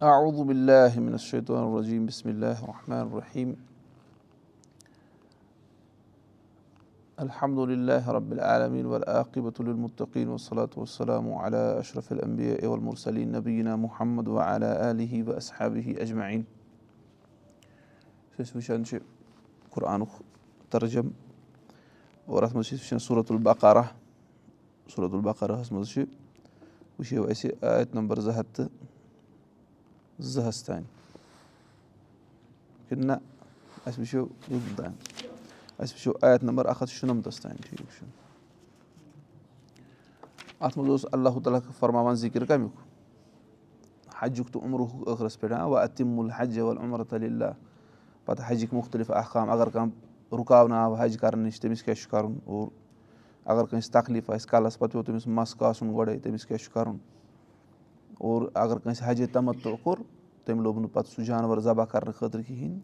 اعوذ باللہ من الشیطان الرجیم بسم اللہ الرحمن الرحیم الحمد للہ رب والصلاة والسلام علی اشرف الانبیاء والمرسلین نبینا محمد واصحابہ اجمعین أسۍ وٕچھان چھِ قُرآنُک ترجم اور اَتھ منٛز چھِ صوٗرت البقارہ صوٗرت البقارہس منٛز چھِ وٕچھو اَسہِ نمبر زٕ ہَتھ تہٕ زٕہَس تانۍ. کِنہٕ نہ اَسہِ وٕچھو یوٚکُن تام اَسہِ وٕچھو آیت نمبر اکھ ہَتھ شُنَمتَس تانۍ ٹھیٖک چھُ؟ اَتھ منٛز اوس اللہ تعالیٰ فرماوان ذِکِر کَمیُک؟ حجُک تہٕ عُمرُک ٲخرَس پٮ۪ٹھ وَ اَتِم الحج وَلعمرۃ اللہ پَتہٕ حجِکۍ مُختٔلِف احکام اگر کانٛہہ رُکاونہٕ آو حج کَرنہٕ نِش تٔمِس کیٛاہ چھُ کَرُن؟ اور اگر کٲنٛسہِ تکلیٖف آسہِ کَلَس پَتہٕ پیوٚو تٔمِس مَس کاسُن گۄڈَے تٔمِس کیٛاہ چھُ کَرُن اور اگر کٲنٛسہِ حجے تَمتُع کوٚر تٔمۍ لوٚگ نہٕ پَتہٕ سُہ جانوَر ذبح کَرنہٕ خٲطرٕ کِہیٖنۍ۔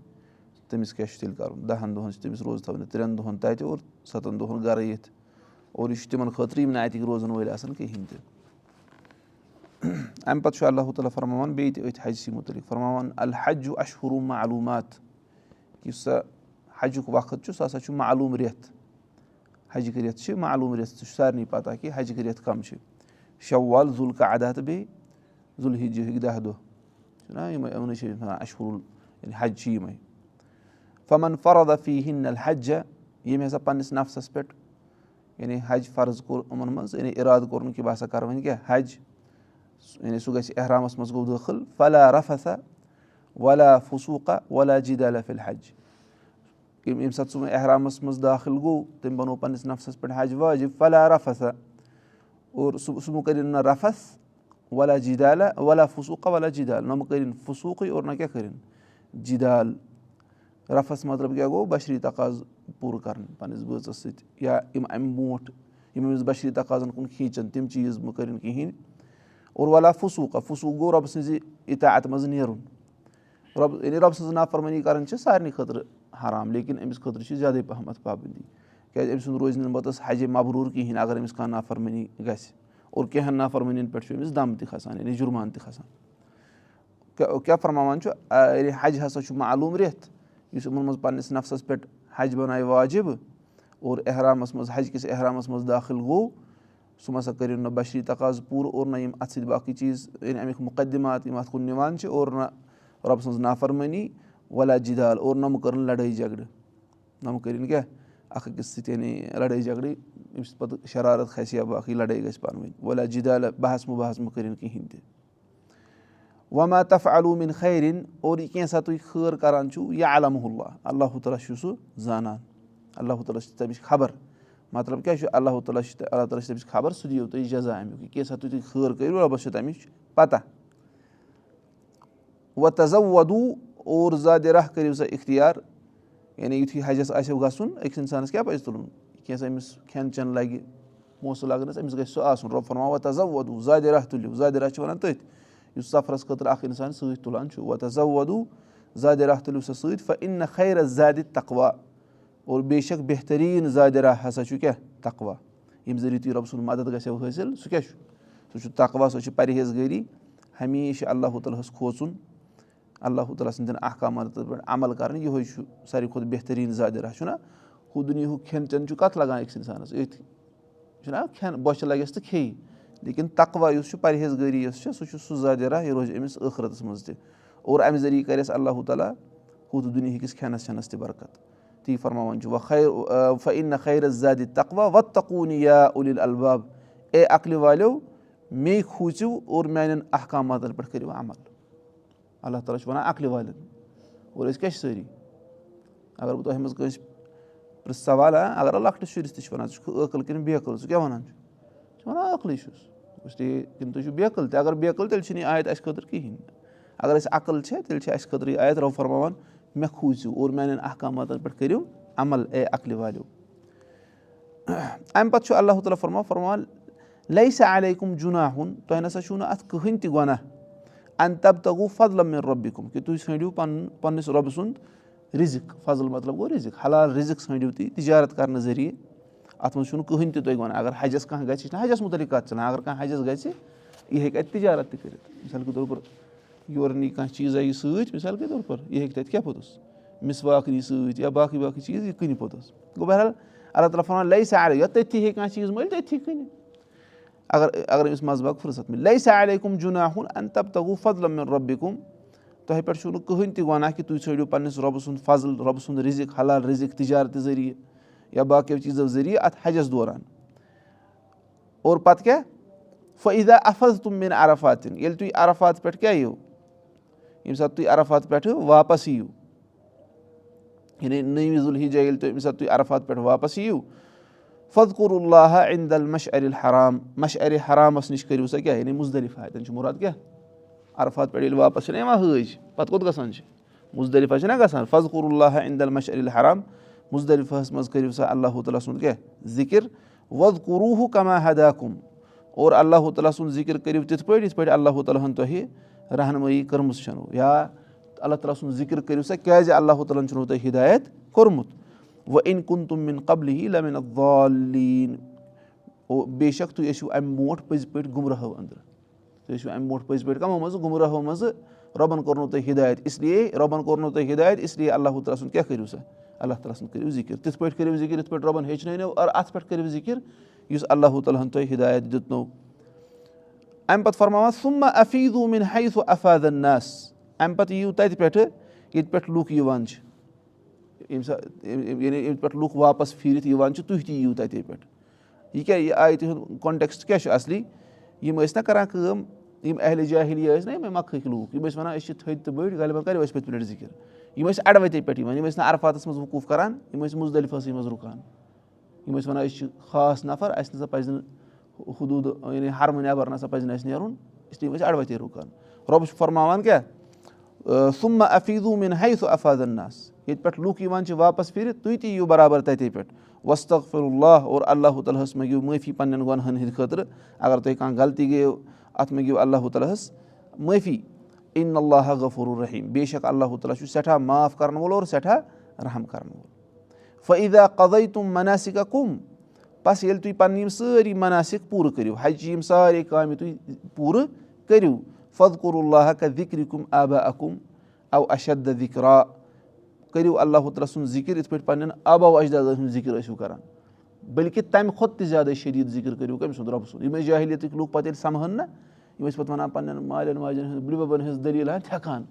تٔمِس کیٛاہ چھُ تیٚلہِ کَرُن؟ دَہَن دۄہَن چھِ تٔمِس روزٕ تھاوٕنۍ ترٛٮ۪ن دۄہَن تَتہِ اور سَتَن دۄہَن گَرٕ یِتھ۔ اور یہِ چھُ تِمَن خٲطرٕ یِم نہٕ اَتِکۍ روزَن وٲلۍ آسان کِہیٖنۍ تہِ۔ اَمہِ پَتہٕ چھُ اللہ تعالیٰ فرماوان بیٚیہِ تہِ أتھۍ حجہِ سٕے مُتعلِق فرماوان الحجُ اَشہُروٗ معلوٗمات۔ یُس سا حجُک وقت چھُ سُہ ہَسا چھُ معلوٗم رٮ۪تھ۔ حجِکۍ رٮ۪تھ چھِ معلوٗم رٮ۪تھ سُہ چھُ سارنٕے پَتہ کہِ حجِکۍ رٮ۪تھ کَم چھِ۔ شَوال ذُلقہٕ اَدا تہٕ بیٚیہِ ذُلحجِہٕکۍ دَہ دۄہ چھُنہ یِمَے یِمنٕے چھِ وَنان اَشہُر یعنی حج یِمَے فَمَن فَردا فی ہِن الحجہ ییٚمۍ ہَسا پنٛنِس نفسَس پٮ۪ٹھ یعنی حج فرض کوٚر یِمَن منٛز یعنی اِرادٕ کوٚرمُت کہِ بہٕ ہَسا کَرٕ وۄنۍ کیٛاہ حج یعنی سُہ گژھِ احرامَس منٛز گوٚو دٲخٕل فلا رفا ولا فصوٗقہ ولا جیٖدا فِل حج ییٚمہِ ساتہٕ سُہ وۄنۍ احرامَس منٛز داخل گوٚو تٔمۍ بَنوو پنٛنِس نفسَس پٮ۪ٹھ حج واجِب فلا رفا اور سُہ سُہ مہٕ کٔرِنۍ نہ رفس ولا جیٖدالا ولا فصوٗقہ ولا جیٖدال نہ مہٕ کٔرِنۍ فصوٗقٕے اور نہ کیٛاہ جِدال رفس مطلب کیٛاہ گوٚو بشری تقاض پوٗرٕ کَرٕنۍ پنٛنِس بٲژَس سۭتۍ یا یِم اَمہِ برونٛٹھ یِم أمِس بشری تقاضن کُن کھیٖنچَن تِم چیٖز مہٕ کٔرِنۍ کِہیٖنۍ اور ولا فصوٗقہ فصوٗق گوٚو رۄبہٕ سٕنٛزِ اِطاعت منٛز نیرُن رۄب یعنی رۄبہٕ سٕنٛز نافرمٲنی کَرٕنۍ چھِ سارنٕے خٲطرٕ حرام. لیکِن أمِس خٲطرٕ چھِ زیادَے پَہمَتھ پابنٛدی کیٛازِ أمۍ سُنٛد روزِ نہٕ پَتہٕ حجے مبروٗر کِہیٖنۍ اگر أمِس کانٛہہ نافرمٲنی گژھِ اور کینٛہَن نافرمٲنیَن پٮ۪ٹھ چھُ أمِس دَم تہِ کھَسان یعنی جُرمان تہِ کھَسان کیٛاہ فرماوان چھُ یعنی حج ہسا چھُ معلوٗم رٮ۪تھ یُس یِمَن منٛز پنٛنِس نفسَس پٮ۪ٹھ حج بَنایہِ واجِب اور احرامَس منٛز حج کِس احرامَس منٛز دٲخِل گوٚو سُہ مہ سا کٔرِو نہٕ بشری تقاض پوٗرٕ اور نہ یِم اَتھ سۭتۍ باقٕے چیٖز یعنی اَمیُک مُقدِمات یِم اَتھ کُن نِوان چھِ اور نہ رۄبہٕ سٕنٛز نافرمٲنی ولا جِدال اور نہ مہٕ کٔرٕن لَڑٲے جگڑٕ نہ مہٕ کٔرِنۍ کیٛاہ اَکھ أکِس سۭتۍ یعنی لَڑٲے جگڑٕ ییٚمہِ سۭتۍ پَتہٕ شرارت کھَسہِ یا باقٕے لَڑٲے گژھِ پانہٕ ؤنۍ ولا جِدالہ بحث مُبحث مہٕ کٔرِنۍ کِہیٖنۍ تہِ۔ وما تف علوٗمِن خیرِن اور یہِ کینٛژھا تُہۍ خٲر کَران چھُو؟ یا علمہ اللہ اللہُ تعالیٰ چھُ سُہ زانان۔ اللہ تعالیٰ چھِ تَمِچ خبر۔ مطلب کیٛاہ چھُ؟ اللہ تعالیٰ چھِ اللہ تعالیٰ چھِ تَمِچ خبر سُہ دِیِو تُہۍ جزا اَمیُک۔ یہِ کینٛژھا تُہۍ تُہۍ خٲر کٔرِو رۄبَس چھِ تَمِچ پَتہ۔ وَ تَزو وَدوٗ اور زادِ راہ کٔرِو سا اِختِیار۔ یعنی یُتھُے حجَس آسیو گژھُن أکِس اِنسانَس کیٛاہ پَزِ تُلُن کینٛژھا أمِس کھٮ۪ن چٮ۪ن لَگہِ پونٛسہٕ لَگنَس أمِس گژھِ سُہ آسُن رۄب فرما وَ تَزو وَدوٗ زادِ راہ تُلِو زادِ راہ چھِ وَنان تٔتھۍ یُس سفرَس خٲطرٕ اَکھ اِنسان سۭتۍ تُلان چھُ وَ تَزو وَدوٗ زادِ راہ تُلِو سا سۭتۍ فہ اِن نہٕ خیرَس زادِ تقوا اور بے شک بہتریٖن زادِ راہ ہسا چھُ کیٛاہ تقوا ییٚمہِ ذٔریعہٕ تُہۍ رۄبہٕ سُنٛد مدد گژھیو حٲصِل سُہ کیٛاہ چھُ سُہ چھُ تقوا سُہ چھُ پرہیز گٲری ہمیشہِ اللہُ تعالیٰ ہَس کھوژُن اللہُ تعالیٰ سٕنٛدٮ۪ن احکاماتَن پٮ۪ٹھ عمل کَرٕنۍ یِہوے چھُ ساروی کھۄتہٕ بہتریٖن زادِ راہ چھُنہ ہُہ دُنیہُک کھٮ۪ن چٮ۪ن چھُ کَتھ لگان أکِس اِنسانَس أتھۍ چھُنہ کھٮ۪ن بۄچھِ لَگٮ۪س تہٕ کھیٚیہِ لیکِن تقوا یُس چھُ پرہیز گٲری یۄس چھےٚ سُہ چھُ سُہ زادِ راہ یہِ روزِ أمِس ٲخرَتَس منٛز تہِ اور اَمہِ ذٔریعہٕ کَرٮ۪س اللہُ تعالیٰ ہُتھ دُنہِکِس کھٮ۪نَس چٮ۪نَس تہِ برکت۔ تی فرماوان چھُ وَ خیر فعن نہ خیرَس زادِ تقوا وَ تقوٗن یا اُل الباب اے عقلہِ والیو مے کھوٗژِو اور میانٮ۪ن احکاماتَن پٮ۪ٹھ کٔرِو عمل۔ اللہ تعالیٰ چھُ وَنان عقلہِ والٮ۪ن اور أسۍ کیٛاہ چھِ سٲری اگر بہٕ تۄہہِ منٛز کٲنٛسہِ پرٛژھ سوال ہا اگر لۄکٹِس شُرِس تہِ چھِ وَنان ژٕ چھُکھ عٲقٕل کِنہٕ عقٕل ژٕ کیٛاہ وَنان چھُ وَنان عٲقلٕے چھُس کِنہٕ تُہۍ چھُو عقٕل تہِ اگر عقٕل تیٚلہِ چھِنہٕ یہِ آیت اَسہِ خٲطرٕ کِہیٖنۍ اگر اَسہِ عقل چھےٚ تیٚلہِ چھِ اَسہِ خٲطرٕ آیت رۄب فرماوان مےٚ کھوٗژِو اور میانٮ۪ن احکاماتَن پٮ۪ٹھ کٔرِو عمل اے عقلہِ والیو اَمہِ پَتہٕ چھُ اللہ تعالیٰ فرما فرمان لے سا علیہ کُم جُناہُن تۄہہِ نہ سا چھُو نہٕ اَتھ کٕہٕنۍ تہِ گۄناہ اَن تب تہ گوٚو فضلم رۄبہِ کُم کہِ تُہۍ ژھٲنٛڈِو پَنُن پنٛنِس رۄبہٕ سُنٛد رِزِق فضل مطلب گوٚو رِزِق حلال رِزِق ژھٲنٛڈِو تُہۍ تِجارت کَرنہٕ ذٔریعہٕ اَتھ منٛز چھُنہٕ کٕہٕنۍ تہِ تۄہہِ وَنان اگر حجَس کانٛہہ گژھِ یہِ چھِنہ حجَس مُتعلِق کَتھ چَلان اگر کانٛہہ حجَس گژھِ یہِ ہیٚکہِ اَتہِ تِجارت تہِ کٔرِتھ مِثال کے طور پر یورٕ نی کانٛہہ چیٖزا یہِ سۭتۍ مِثال کے طور پر یہِ ہیٚکہِ تَتہِ کیاہ پوٚتُس مِسواک نی سۭتۍ یا باقٕے باقٕے چیٖز یہِ کٕنہِ پوٚتُس گوٚو بہرحال اللہ تعالیٰ فَران لے سا یا تٔتھی ہیٚکہِ کانٛہہ چیٖز مٔلۍ تٔتھی کٕنہِ اگر اگر أمِس منٛز باغ فٕرست مِلہِ لے سا علیہ کُم جُنا ہُن اَن تب تگو فضل رۄبہِ کُم تۄہہِ پٮ۪ٹھ چھُو نہٕ کٕہٕنۍ تہِ وَنان کہِ تُہۍ ژھٲنٛڈِو پَنٕنِس رۄبہٕ سُنٛد فضل رۄبہٕ سُنٛد رِزِق حلال رِزِق تِجارتہٕ ذٔریعہٕ یا باقٕیو چیٖزو ذٔریعہٕ اَتھ حجَس دوران۔ اور پَتہٕ کیاہ؟ فعیٖدا اَفض تِم مِن عرفاتِن ییٚلہِ تُہۍ عرفات پٮ۪ٹھ کیاہ یِیِو؟ ییٚمہِ ساتہٕ تُہۍ عرفات پٮ۪ٹھٕ واپَس یِیِو۔ یعنی نٔومہِ ذُلحجا ییٚلہِ تُہۍ ییٚمہِ ساتہٕ تُہۍ عرفات پٮ۪ٹھ واپَس یِیِو فضکُر اللہ عِندل مش ارِ الحرام مش ارِ حرامَس نِش کٔرِو سا کیاہ؟ یعنی مُزدلِفا تَتٮ۪ن چھُ مُراد کیاہ عرفات ییٚلہِ واپَس چھِنہ یِوان حٲج پَتہٕ کوٚت گژھان چھِ مُزدلِفا چھِنہ گژھان اللہ عِندل مش ارِ الحرام مُزدلِفاہَس منٛز کٔرِو سا اللہ تعالیٰ سُنٛد کیاہ ذِکِر کوٗروٗ کما کُم اور اللہ تعالیٰ سُنٛد ذِکِر کٔرِو تِتھ پٲٹھۍ یِتھ پٲٹھۍ اللہ تعالیٰ ہَن تۄہہِ رہنمٲیی کٔرمٕژ چھَنو یا اللہ تعالیٰ سُنٛد ذِکِر کٔرِو سا کیازِ اللہ تعالیٰ ہَن چھُنو تۄہہِ ہِدایت کوٚرمُت وۄنۍ اِن کُن تِم مِن قبلہِ ہی لَمِن والین بے شک تُہۍ ٲسِو اَمہِ برونٛٹھ پٔزۍ پٲٹھۍ گُمراہو أنٛدرٕ تُہۍ ٲسِو اَمہِ برونٛٹھ پٔزۍ پٲٹھۍ کَمو منٛزٕ گُمراہو منٛزٕ رۄبَن کوٚرنو تۄہہِ ہِدایت اِسلیے رۄبَن کوٚرنو تۄہہِ ہِدایت اِسلیے اللہ تعالیٰ سُنٛد کیاہ کٔرِو سا؟ اللہ تعالیٰ سُنٛد کٔرِو ذِکِر تِتھ پٲٹھۍ کٔرِو ذِکِر یِتھ پٲٹھۍ رۄبَن ہیٚچھنٲونو اور اَتھ پٮ۪ٹھ کٔرِو ذِکِر یُس اللہ تعالیٰ ہَن تۄہہِ ہِدایت دیُتنو اَمہِ پَتہٕ فرماوان سُما افیٖدوٗ مِن ہایف افادن نس اَمہِ پَتہٕ یِیِو تَتہِ پٮ۪ٹھٕ ییٚتہِ پٮ۪ٹھ لُکھ یِوان چھِ۔ ییٚمہِ ساتہٕ یعنی ییٚتہِ پٮ۪ٹھ لُکھ واپَس پھیٖرِتھ یِوان چھِ تُہۍ تہِ یِیِو تَتے پٮ۪ٹھ۔ یہِ کیاہ یہِ آیہِ تِہُنٛد کونٹیکٕس کیاہ چھُ اَصلی یِم ٲسۍ نہ کران کٲم یِم اہلہِ جاہلی ٲسۍ نہ یِمے مکھٕکۍ لوٗکھ یِم ٲسۍ وَنان أسۍ چھِ تھٔدۍ تہٕ بٔڑۍ غالبان کَرو أسۍ پٔتۍ پٲٹھۍ ذِکِر یِم ٲسۍ اَڑوَتے پٮ۪ٹھ یِوان یِم ٲسۍ نہٕ عرفاتَس منٛز وقوٗف کَران یِم ٲسۍ مُزدلِفَسٕے منٛز رُکان یِم ٲسۍ وَنان أسۍ چھِ خاص نَفر اَسہِ نہ سا پَزِ نہٕ حدوٗد یعنی ہرمہٕ نٮ۪بر نہ سا پَزِ نہٕ اَسہِ نیرُن اِسلیے ٲسۍ اَڑوَتے رُکان رۄبہٕ چھُ فرماوان کیاہ سُما افیٖدوٗ مِن ہاے سُہ افادن نس ییٚتہِ پٮ۪ٹھ لُکھ یِوان چھِ واپَس پھِرِتھ تُہۍ تہِ یِیِو برابر تَتے پٮ۪ٹھ وۄستغفر اللہ اور اللہ تعالیٰ ہَس مٔنٛگِو معٲفی پَنٕنٮ۪ن گۄنہَن ہٕنٛدِ خٲطرٕ اگر تۄہہِ کانٛہہ غلطی گٔیو اَتھ مٔنٛگِو اللہ تعالیٰ ہَس معٲفی اِن اللہ غفر الرحیٖم۔ بے شک اللہ تعالیٰ چھُ سٮ۪ٹھاہ معاف کَرَن وول اور سٮ۪ٹھاہ رحم کَرَن وول فعیٖدا قدے تِم مَناسِکا کُم بَس ییٚلہِ تُہۍ پَنٕنۍ یِم سٲری مَناسِک پوٗرٕ کٔرِو حجہِ یِم سارے کامہِ تُہۍ پوٗرٕ کٔرِو فضکُر اللہ کا ذِکرِ کُم آبا اکُم او اشد ذِکرا کٔرِو اللہ تعالیٰ سُنٛد ذِکِر یِتھ پٲٹھۍ پَنٕنٮ۪ن آبا اجدادَن ہُنٛد ذِکِر ٲسِو کَران۔ بٔلکہِ تَمہِ کھۄتہٕ تہِ زیادٕ شٔدیٖد ذِکِر کٔرِو کٔمۍ سُنٛد رۄبہٕ سُنٛد۔ یِم ٲسۍ جاہلیتٕکۍ لُکھ پَتہٕ ییٚلہِ سَمہن نہ یِم ٲسۍ پَتہٕ وَنان پَنٕنٮ۪ن مالٮ۪ن ماجٮ۪ن ہٕنٛز بٕڈبَبَن ہٕنٛز دٔلیٖل ہا تھٮ۪کان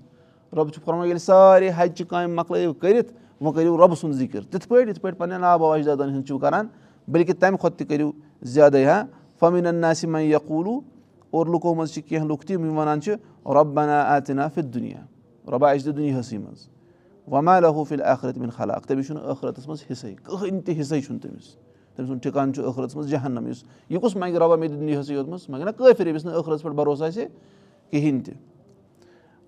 رۄبہٕ چھُ فرمان ییٚلہِ سارے ہَچہِ کامہِ مۄکلٲیِو کٔرِتھ وۄنۍ کٔرِو رۄبہٕ سُنٛد ذِکِر۔ تِتھ پٲٹھۍ یِتھ پٲٹھۍ پَنٕنٮ۪ن آبا اجدادَن ہٕنٛز چھِو کَران بٔلکہِ تَمہِ کھۄتہٕ تہِ کٔرِو زیادَے ہا فمیٖن ناسِما یقوٗلوٗ اور لُکو منٛز چھِ کینٛہہ لُکھ تِم یِم وَنان چھِ رۄبنا آتِنا فِت دُنیا رۄبا اَسہِ دِ دُنیاہسٕے منٛز وَما لہوٗفِل ٲخرت مِن خلاق تٔمِس چھُنہٕ ٲخرَتَس منٛز حِصے کٕہٕنۍ تہِ حِصے چھُنہٕ تٔمِس تٔمۍ سُنٛد ٹھِکان چھُ ٲخرَتَس منٛز جہنم یُس یہِ کُس منٛگہِ رۄبا مےٚ دِ دُنیاہسٕے یوتمُت مگر نہ کٲفِر ییٚمِس نہٕ ٲخرَس پٮ۪ٹھ بروسہٕ آسہِ کِہیٖنۍ تہِ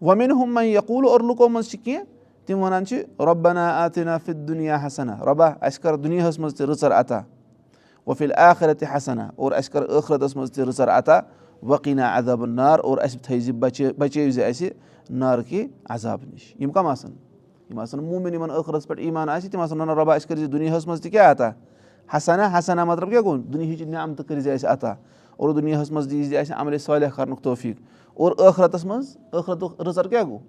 وۄنۍ ہُم مےٚ یقوٗل اور لُکو منٛز چھِ کینٛہہ تِم وَنان چھِ رۄبنا آتِنا فِت دُنیا حسنا رۄبا اَسہِ کَر دُنیاہَس منٛز تہِ رٕژَر عطا وفِل آخرت تہِ حسنا اور اَسہِ کَر ٲخرَتَس منٛز تہِ رٕژَر عطا وقیٖنا عذابہٕ نار اور اَسہِ تھٲیزِ بَچٲے بَچٲیِو زِ اَسہِ نارکہِ عذاب نِش یِم کَم آسان یِم آسان موٗمِن یِمن ٲخرَس پٮ۪ٹھ ایٖمان آسہِ تِم آسان وَنان رۄبا اَسہِ کٔرۍ زِ دُنیاہَس منٛز تہِ کیاہ عطا حسنا حسنا مطلب کیاہ گوٚو دُنہِچ نعمتہٕ کٔرۍ اَسہِ عطا اور دُنیاہَس منٛز دی زِ اَسہِ عملہِ صالح کَرنُک توفیٖق اور ٲخرَتَس منٛز ٲخرتُک رٕژَر کیاہ گوٚو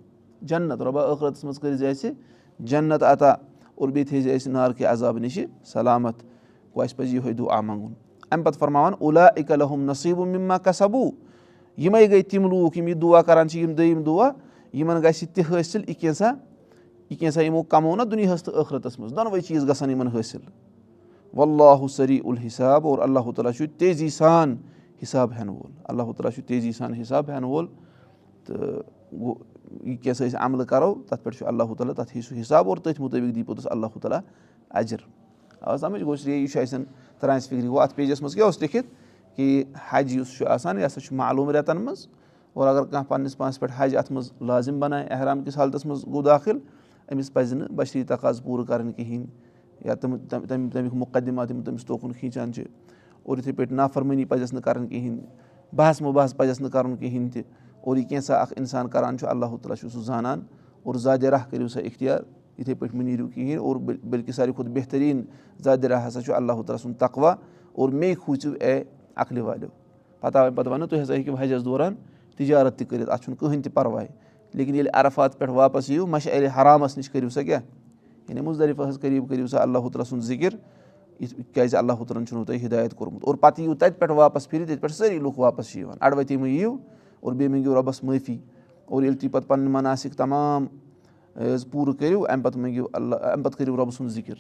جنت رۄبا ٲخرَتَس منٛز کٔرۍ زِ اَسہِ جنت عطا اور بیٚیہِ تھٲیزِ اَسہِ نارکہِ عذاب نِش سلامت گوٚو اَسہِ پَزِ یِہوے دُعا منٛگُن اَمہِ پَتہٕ فرماوان اولا اِکلحم نصیٖبُ مِما کسبوٗ یِمے گٔے تِم لوٗکھ یِم یہِ دُعا کران چھِ یِم دوٚیِم دُعا یِمن گژھِ تہِ حٲصِل یہِ کینٛژھا یہِ کینٛژھا یِمو کَمو نہ دُنیاہَس تہٕ ٲخرَتَس منٛز دۄنوَے چیٖز گژھن یِمن حٲصِل۔ واللہ سری الحساب اور اللہ تعالیٰ چھُ تیزی سان حِساب ہٮ۪نہٕ وول۔ اللہ تعالیٰ چھُ تیزی سان حِساب ہٮ۪نہٕ وول تہٕ یہِ کیٛاہ سا أسۍ عملہٕ کَرو تَتھ پٮ۪ٹھ چھُ اللہ تعالیٰ تَتھ ہیٚیہِ سُہ حِساب اور تٔتھۍ مُطٲبِق دی پوٚتُس اللہ تعالیٰ اَجر۔ آ سَمٕجھ گوٚو یہِ چھُ اَسہِ ترٛانہِ فِکرِ گوٚو اَتھ پیجَس منٛز کیاہ اوس لیکھِتھ؟ کہِ حج یُس چھُ آسان یہِ ہسا چھُ معلوٗم رٮ۪تن منٛز اور اگر کانٛہہ پنٕنِس پانَس پٮ۪ٹھ حج اَتھ منٛز لٲزِم بَنایہِ احرام کِس حالتَس منٛز گوٚو دٲخِل أمِس پَزِ نہٕ بشری تقاض پوٗرٕ کَرٕنۍ کِہیٖنۍ یا تِم تَمیُک مُقدِمات یِم تٔمِس توکُن کھینٛچان چھِ اور یِتھٕے پٲٹھۍ نافرمٲنی پَزٮ۪س نہٕ کَرٕنۍ کِہیٖنۍ بحث مُبحث پَزٮ۪س نہٕ کَرُن کِہیٖنۍ تہِ اور یہِ کینٛژھا اکھ اِنسان کَران چھُ اللہ تعالیٰ چھُ سُہ زانان اور زادِ راہ کٔرِو سا اِختِیار یِتھٕے پٲٹھۍ مہٕ نیٖرِو کِہیٖنۍ اور بٔلکہِ ساروی کھۄتہٕ بہتریٖن زادِ راہ ہسا چھُ اللہ تعالیٰ سُنٛد تقوا اور مے کھوٗژِو اے عقلہِ والیو پَتہٕ آو پَتہٕ وَنو تُہۍ ہسا ہیٚکِو حجَس دوران تِجارت تہِ کٔرِتھ اَتھ چھُنہٕ کٕہٕنۍ تہِ پَرواے لیکِن ییٚلہِ عرفات پٮ۪ٹھ واپَس یِیِو مَشہِ علی حرامَس نِش کٔرِو سا کیٛاہ؟ یعنی مُضرِفَس قریٖب کٔرِو سا اللہُ تعالیٰ سُنٛد ذِکِر یِتھ کیازِ اللہُ تعالیٰ ہَن چھُنو تۄہہِ ہِدایت کوٚرمُت۔ اور پَتہٕ یِیِو تَتہِ پٮ۪ٹھ واپَس پھِرِتھ ییٚتہِ پٮ۪ٹھ سٲری لُکھ واپَس چھِ یِوان اَڑوَتی مہٕ یِیِو اور بیٚیہِ مٔنٛگِو رۄبَس معٲفی۔ اور ییٚلہِ تُہۍ پَتہٕ پَنٕنۍ مَناسِک تَمام حظ پوٗرٕ کٔرِو اَمہِ پَتہٕ مٔنٛگِو اللہ اَمہِ پَتہٕ کٔرِو رۄبہٕ سُنٛد ذِکِر۔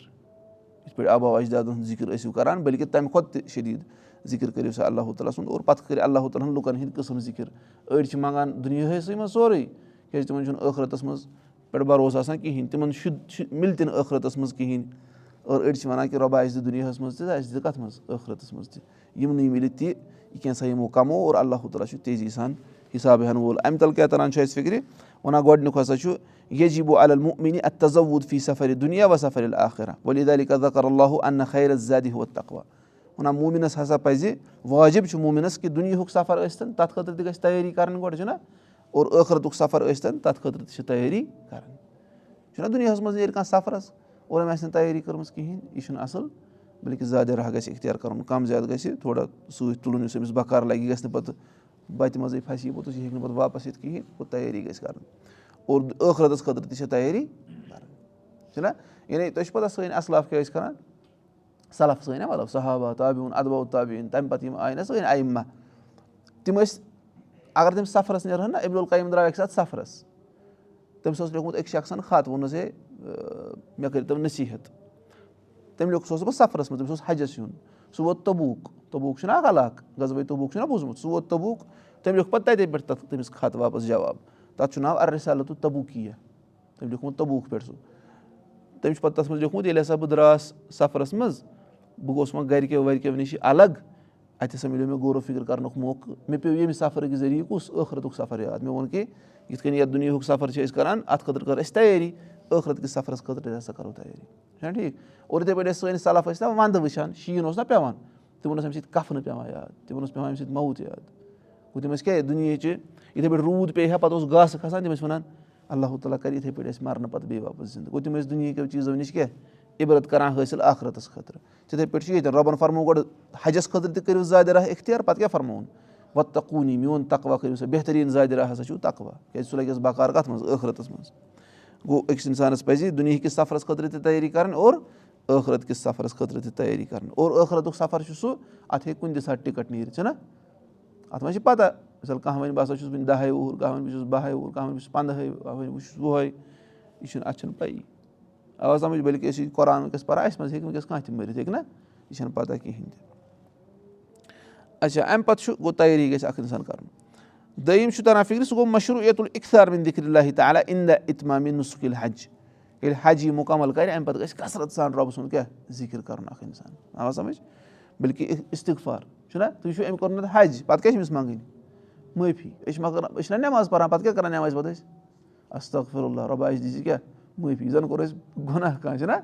یِتھ پٲٹھۍ آبا اجدادَن ہُنٛد ذِکِر ٲسِو کَران بٔلکہِ تَمہِ کھۄتہٕ تہِ شٔدیٖد ذِکِر کٔرِو سا اللہُ تعالیٰ سُنٛد۔ اور پَتہٕ کٔرِو اللہُ تعالیٰ ہَن لُکَن ہٕنٛدۍ قٕسٕم ذِکِر۔ أڑۍ چھِ منٛگان دُنیاہَسٕے منٛز سورُے کیازِ تِمَن چھُنہٕ ٲخرَتَس منٛز پٮ۪ٹھ بروسہٕ آسان کِہیٖنۍ تِمَن شُد مِلہِ تہِ نہٕ ٲخرَتَس منٛز کِہیٖنۍ۔ اور أڑۍ چھِ وَنان کہِ رۄبا اَسہِ دِ دُنیاہَس منٛز تہِ اَسہِ دِ کَتھ منٛز؟ ٲخرَتَس منٛز تہِ۔ یِمنٕے مِلہِ تہِ یہِ کینٛژھا یِمو کَمو اور اللہُ تعالیٰ چھُ تیزی سان حِساب ہٮ۪نہٕ وول۔ اَمہِ تَل کیٛاہ تَران چھُ اَسہِ فِکرِ؟ وَنان گۄڈٕنیُک ہسا چھُ یجیٖبو المنہِ اَتہِ تَزوُد فی سفرِ دُنیا و سفر آخرا ؤلی علی قدر اللہُ اَنہ خیرت زیادٕ ہُہ تقوا وَنان موٗمِنَس ہسا پَزِ واجِب چھُ موٗمِنَس کہِ دُنیِہُک سفر ٲسۍتَن تَتھ خٲطرٕ تہِ گژھِ تیٲری کَرٕنۍ گۄڈٕ چھُنہ اور ٲخرتُک سفر ٲسۍتَن تَتھ خٲطرٕ تہِ چھِ تیٲری کَرٕنۍ چھُنہ دُنیاہَس منٛز نیرِ کانٛہہ سفرَس اور أمۍ آسہِ نہٕ تیٲری کٔرمٕژ کِہیٖنۍ یہِ چھُنہٕ اَصٕل بٔلکہِ زیادٕ راہ گژھِ اِختِیار کَرُن کَم زیادٕ گژھِ تھوڑا سۭتۍ تُلُن یُس أمِس بَکار لَگہِ یہِ گژھِ نہٕ پَتہٕ بَتہِ منٛزٕے پھَسہِ یہِ پوٚتُس یہِ ہیٚکہِ نہٕ پَتہٕ واپَس یِتھ کِہیٖنۍ اور تیٲری گژھِ کَرٕنۍ اور ٲخرَتَس خٲطرٕ تہِ چھےٚ تیٲری کَرٕنۍ چھُنہ یعنی تۄہہِ چھُو پَتہ سٲنۍ اَصلاف کیٛاہ ٲسۍ کَران سَلف سٲنۍ مطلب صحبہ تابیوٗن اَدبو تابیٖن تَمہِ پَتہٕ یِم آیہِ نہ سٲنۍ آیمہ تِم ٲسۍ اگر تِم سفرَس نیرہَن نہ عبدُل قیم درٛاو اَکہِ ساتہٕ سفرَس تٔمِس اوس لیوکھمُت أکۍ شخصَن خط ووٚنُس ہے مےٚ کٔرۍ تو نصیٖحت تٔمۍ لیوٚکھ سُہ اوس پَتہٕ سفرَس منٛز تٔمِس اوس حجَس یُن سُہ ووت توٚبوٗک توٚبوٗک چھُنہ اکھ علاقہٕ غزوے توٚبوٗک چھُنہ بوٗزمُت سُہ ووت توٚبوٗک تٔمۍ لیوٚکھ پَتہٕ تَتے پٮ۪ٹھ تَتھ تٔمِس خط واپَس جواب تَتھ چھُ ناو اَرسالہ تہٕ تبوٗکِیا تٔمۍ لیوٚکھمُت توٚبوٗک پٮ۪ٹھ سُہ تٔمۍ چھُ پَتہٕ تَتھ منٛز لیوٚکھمُت ییٚلہِ ہسا بہٕ درٛاس سفرَس منٛز بہٕ گوٚژھ وۄنۍ گرِکیو وَرِکیو نِش الگ اَتہِ ہسا مِلیو مےٚ غورو فِکر کَرنُک موقعہٕ مےٚ پیوٚو ییٚمہِ سفرٕکۍ ذٔریعہٕ کُس ٲخرَتُک سفر یاد مےٚ ووٚن کہِ یِتھ کٔنۍ یَتھ دُنیاہُک سفر چھِ أسۍ کَران اَتھ خٲطرٕ کٔر اَسہِ تیٲری ٲخرَت کِس سفرَس خٲطرٕ ہسا کَرو تیٲری چھُنہ ٹھیٖک اور یِتھَے پٲٹھۍ ٲسۍ سٲنِس سَلف ٲسۍ نا وَندٕ وٕچھان شیٖن اوس نہ پٮ۪وان تِمن اوس اَمہِ سۭتۍ کَفنہٕ پٮ۪وان یاد تِمن اوس پٮ۪وان اَمہِ سۭتۍ موت یاد گوٚو تِم ٲسۍ کیٛاہ دُنیہِچہِ یِتھَے پٲٹھۍ روٗد پیٚیہِ ہا پَتہٕ اوس گاسہٕ کھَسان تِم ٲسۍ وَنان اللہُ تعالیٰ کَرِ یِتھَے پٲٹھۍ اَسہِ مَرنہٕ پَتہٕ بیٚیہِ واپَس زِندٕ گوٚو تِم ٲسۍ دُنہِکیو چیٖزو نِش کیٛاہ عبرت کَران حٲصِل اَخرَتَس خٲطرٕ تِتھَے پٲٹھۍ چھُ ییٚتٮ۪ن رۄبَن فرمو گۄڈٕ حجَس خٲطرٕ تہِ کٔرِو زیادٕ راہ اِختِیار پَتہٕ کیٛاہ فرمووُن وۄنۍ تَکوٗنی میون تقوا کٔرِو سا. بہتریٖن زیادٕ راہ ہسا چھُو تقوا کیازِ سُہ لَگہِ اَسہِ بَکار کَتھ منٛز ٲخرَتَس منٛز. گوٚو أکِس اِنسانَس پَزِ دُنہِکِس سفرَس خٲطرٕ تہِ تیٲری کَرٕنۍ اور ٲخرَت کِس سفرَس خٲطرٕ تہِ تیٲری کَرٕنۍ اور ٲخرَتُک سفر چھُ سُہ اَتھ ہیٚکہِ کُنہِ تہِ ساتہٕ ٹِکَٹ نیٖرِتھ چھُنہ اَتھ منٛز چھِ پَتہ؟ مِثال کانٛہہ وَنہِ بہٕ ہسا چھُس وٕنہِ دَہے وُہُر کانٛہہ وَنہِ بہٕ چھُس بَہے وُہُر کانٛہہ وَنہِ بہٕ چھُس پنٛدہے کانٛہہ وَنہِ بہٕ چھُس وُہے یہِ چھُنہٕ اَتھ چھَنہٕ پَیی آواز سَمٕجھ بٔلکہِ أسۍ یہِ قۄران وٕنکٮ۪س پَران اَسہِ منٛز ہیٚکہِ وٕنکٮ۪س کانٛہہ تہِ مٔرِتھ ہیٚکہِ نہ یہِ چھَنہٕ پَتہ کِہیٖنۍ تہِ اچھا اَمہِ پَتہٕ چھُ گوٚو تیٲری گژھِ اکھ اِنسان کَرُن دوٚیِم چھُ تَران فِکرِ سُہ گوٚو مشروٗع یتُل اِختار بِن دِکھِ اللہِ تعالیٰ اِندا اِتمامِ نُسُکِل حج ییٚلہِ حج یی مُکمل کَرِ اَمہِ پَتہٕ گژھِ کثرت سان رۄبہٕ سُنٛد کیٛاہ ذِکِر کَرُن اکھ اِنسان آو سَمٕجھ بٔلکہِ اِستِغفار چھُنہ تُہۍ چھُو أمۍ کوٚرمُت حج پَتہٕ کیٛاہ چھِ أمِس منٛگٕنۍ معٲفی أسۍ چھِ مگر أسۍ چھِنہ نٮ۪ماز پَران پَتہٕ کیٛاہ کَران نٮ۪مازِ پَتہٕ أسۍ استغفر اللہ رۄبا اَسہِ دی کیٛاہ معٲفی زَن کوٚر اَسہِ گۄناہ کانٛہہ چھُنہ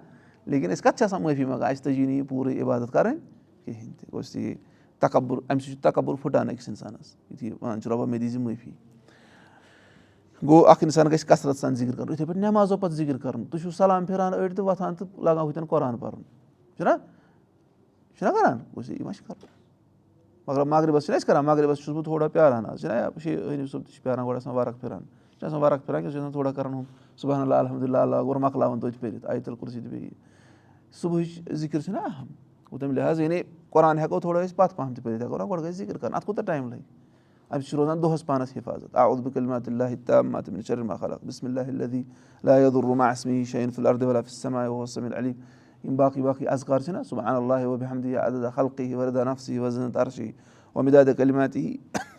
لیکِن أسۍ کَتھ چھِ آسان معٲفی منٛگان اَسہِ تٔجی نہٕ یہِ پوٗرٕ عبادت کَرٕنۍ کِہیٖنۍ تہِ گوٚژھ یہِ تَکبُر اَمہِ سۭتۍ چھُ تَکبُر پھٕٹان أکِس اِنسانَس یُتھُے وَنان چھُ رۄبا مےٚ دی زِ معٲفی گوٚو اکھ اِنسان گژھِ کثرت سان ذِکِر کَرُن یِتھٕے پٲٹھۍ نٮ۪مازو پَتہٕ ذِکِر کَرُن تُہۍ چھِو سَلام پھِران أڑۍ تہٕ وۄتھان تہٕ لگان ہُتٮ۪ن قۄران پَرُن چھُنہ چھُنہ کران یہِ ما چھِ مگر مغرِبَس چھِنہ أسۍ کران مغرِبَس چھُس بہٕ تھوڑا پیاران آز چھِنہ أنِو صٲب تہِ چھِ پیاران گۄڈٕ آسان وَرق پھِران چھِ آسان وَرق پھِران کیٛاہ چھُ آسان تھوڑا کَران ہُم صُبحن اللہ الحمدُاللہ اللہ گوٚو مۄکلاوُن توتہِ پٔرِتھ تِل کُرسی تہِ بیٚیہِ صُبحٕچ ذِکِر چھُنہ اَہم گوٚو تَمہِ لِحاظ یعنی قۄران ہٮ۪کو تھوڑا أسۍ پَتہٕ پَہَم تہِ پٔرِتھ ہٮ۪کو نہ گۄڈٕ گژھِ ذِکِر کَرُن اَتھ کوٗتاہ ٹایم لَگہِ اَمہِ سۭتۍ چھُ روزان دۄہَس پانَس حِفاظت آ اُدبُ کلمات اللہ خلق بِسمِ اللہِ شعین فِلسما وسم علی یِم باقٕے باقٕے اذکار چھِنہ صُبحن اللہ وحمدی عدد خلقی وردہ نفسی وزن ترشی ومِداد کلماتی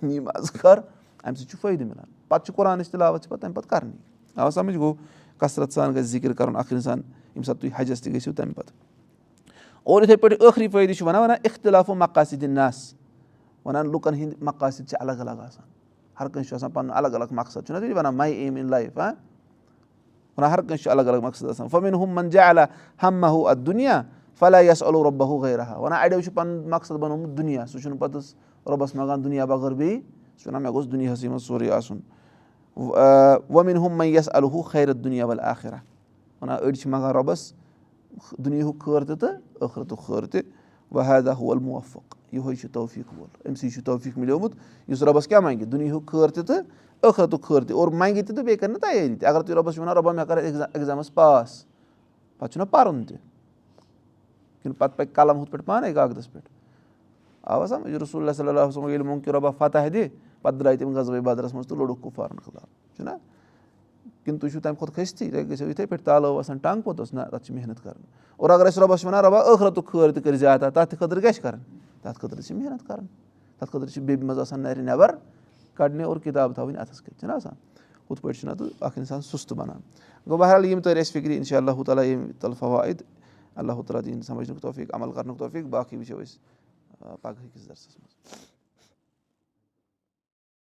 یِم اذکار اَمہِ سۭتۍ چھُ فٲیدٕ مِلان پَتہٕ چھُ قۄرانٕچ تِلاوت چھِ پَتہٕ تَمہِ پَتہٕ کَرنی۔ آ سَمجھ گوٚو کثرت سان گژھِ ذِکِر کَرُن اکھ اِنسان ییٚمہِ ساتہٕ تُہۍ حجَس تہِ گٔژھِو تَمہِ پَتہٕ۔ اور یِتھٕے پٲٹھۍ ٲخری فٲیدٕ چھُ وَنان وَنان اِختِلاف و مقاصد نَس وَنان لُکَن ہٕنٛدۍ مقاصد چھِ الگ الگ آسان۔ ہر کٲنٛسہِ چھُ آسان پَنُن الگ الگ مقصد چھُنہ تُہۍ وَنان ماے ایم اِن لایف ہاں وَنان ہر کٲنٛسہِ چھُ الگ الگ مقصد آسان۔ فمیٖن ہُم من جالا ہم مہ ہُہ اَتھ دُنیا فلاح یَس اولو رۄبہ ہُہ گٔے رہا وَنان اَڑیو چھُ پَنُن مقصد بَنومُت دُنیا سُہ چھُنہٕ پَتہٕ رۄبَس منٛگان دُنیا بغٲر بیٚیہِ سُہ چھُ وَنان مےٚ گوٚژھ دُنیاہسٕے منٛز سورُے آسُن وۄمیٖن ہُم مے یَس الہُ خیرت دُنیا وَل آخرا وَنان أڑۍ چھِ منٛگان رۄبَس دُنیہُک خٲر تہِ تہٕ ٲخرتُک خٲر تہِ وحیدہ ہول موفق یِہوے چھُ توفیٖق وول أمۍ چھُ توفیٖق مِلیومُت یُس رۄبَس کیاہ منٛگہِ دُنہیُک خٲر تہِ تہٕ ٲخرتُک خٲر تہِ اور منٛگہِ تہِ تہٕ بیٚیہِ کَرِ نہٕ تَیٲری تہِ اَگر تُہۍ رۄبَس چھِو وَنان رۄبا مےٚ کَر اٮ۪گزامَس پاس پَتہٕ چھُنہ پَرُن تہِ کِنہٕ پَتہٕ پَکہِ قلم ہُتھ پٲٹھۍ پانَے کاغدَس پٮ۪ٹھ آوا سَمجھ رسول صلی اللہ وسلم ییٚلہِ مونٛگ کہِ رۄبا فَتح دِ پَتہٕ درٛاے تِم غزوے بدرَس منٛز تہٕ لوٚڑُکھ کُپوارَن خٕلاف چھُنہ کِنہٕ تُہۍ چھُو تَمہِ کھۄتہٕ کھٔستی تۄہہِ گٔژھِو یِتھَے پٲٹھۍ تالو آسان ٹنٛگ پوٚتُس نہ تَتھ چھِ محنت کَرٕنۍ اور اگر أسۍ رۄبَس چھِ وَنان رۄبا ٲخرَتُک خٲر تہِ کٔرۍ زیادٕ تَتھ خٲطرٕ کیٛاہ چھِ کَرٕنۍ تَتھ خٲطرٕ چھِ محنت کَرٕنۍ تَتھ خٲطرٕ چھِ بیٚیہِ منٛز آسان نَرِ نٮ۪بر کَڑنہِ اور کِتاب تھاوٕنۍ اَتھَس کٮ۪تھ چھِنہ آسان ہُتھ پٲٹھۍ چھُنہ تہٕ اَکھ اِنسان سُستہٕ بَنان گوٚو بہرحال یِم تٔرۍ اَسہِ فِکرِ اِنشاء اللہ تعالیٰ ییٚمہِ تَلہٕ فوایِد اللہ تعالیٰ دِیِن سَمجھنُک توفیٖق عمل کَرنُک توفیٖق باقٕے وٕچھو أسۍ پَگہٕکِس دَرسَس منٛز